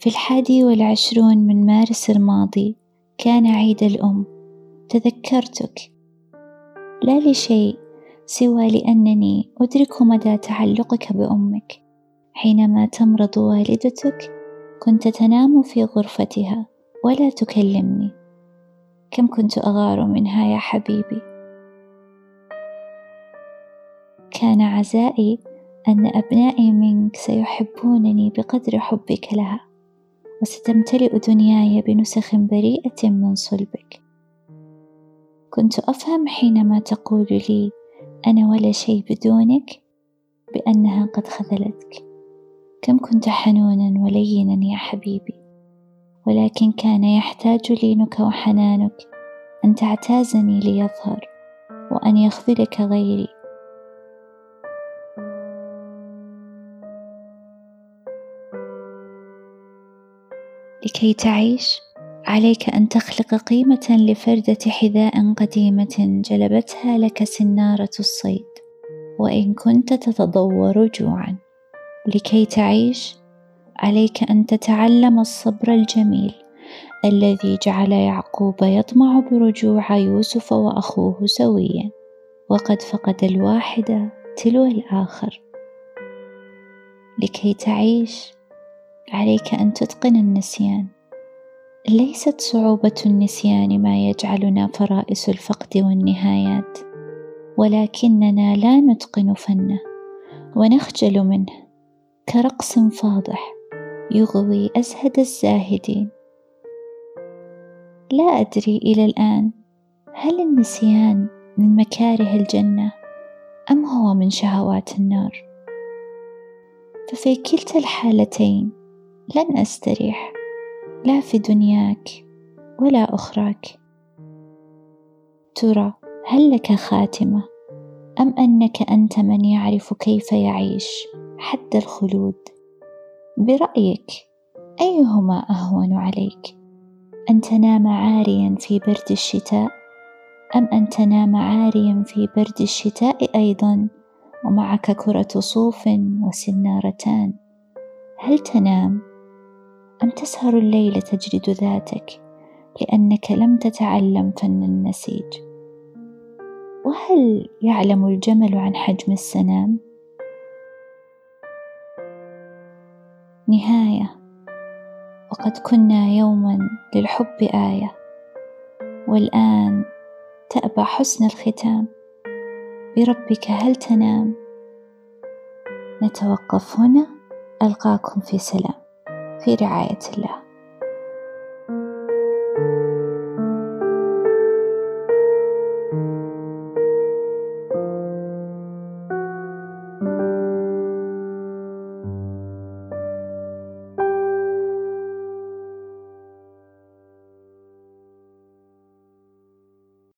في الحادي والعشرون من مارس الماضي كان عيد الأم. تذكرتك. لا لشيء سوى لأنني أدرك مدى تعلقك بأمك. حينما تمرض والدتك كنت تنام في غرفتها ولا تكلمني. كم كنت أغار منها يا حبيبي. كان عزائي أن أبنائي منك سيحبونني بقدر حبك لها. وستمتلئ دنياي بنسخ بريئة من صلبك. كنت أفهم حينما تقول لي أنا ولا شيء بدونك بأنها قد خذلتك. كم كنت حنونا ولينا يا حبيبي. ولكن كان يحتاج لينك وحنانك أن تعتازني ليظهر وأن يخذلك غيري. لكي تعيش عليك أن تخلق قيمة لفردة حذاء قديمة جلبتها لك سنارة الصيد وإن كنت تتضور جوعا. لكي تعيش عليك أن تتعلم الصبر الجميل الذي جعل يعقوب يطمع برجوع يوسف وأخوه سويا وقد فقد الواحد تلو الآخر. لكي تعيش عليك أن تتقن النسيان. ليست صعوبة النسيان ما يجعلنا فرائس الفقد والنهايات ولكننا لا نتقن فنه ونخجل منه. كرقص فاضح يغوي أزهد الزاهدين. لا أدري إلى الآن هل النسيان من مكاره الجنة أم هو من شهوات النار. ففي كلتا الحالتين لن أستريح لا في دنياك ولا أخراك. ترى هل لك خاتمة؟ أم أنك أنت من يعرف كيف يعيش؟ حد الخلود. برأيك أيهما أهون عليك؟ أن تنام عاريا في برد الشتاء؟ أم أن تنام عاريا في برد الشتاء أيضا؟ ومعك كرة صوف وسنارتان. هل تنام؟ أم تسهر الليل تجلد ذاتك لأنك لم تتعلم فن النسيج. وهل يعلم الجمل عن حجم السنام؟ نهاية. وقد كنا يوما للحب آية. والآن تأبى حسن الختام. بربك هل تنام؟ نتوقف هنا. ألقاكم في سلام. في رعاية الله.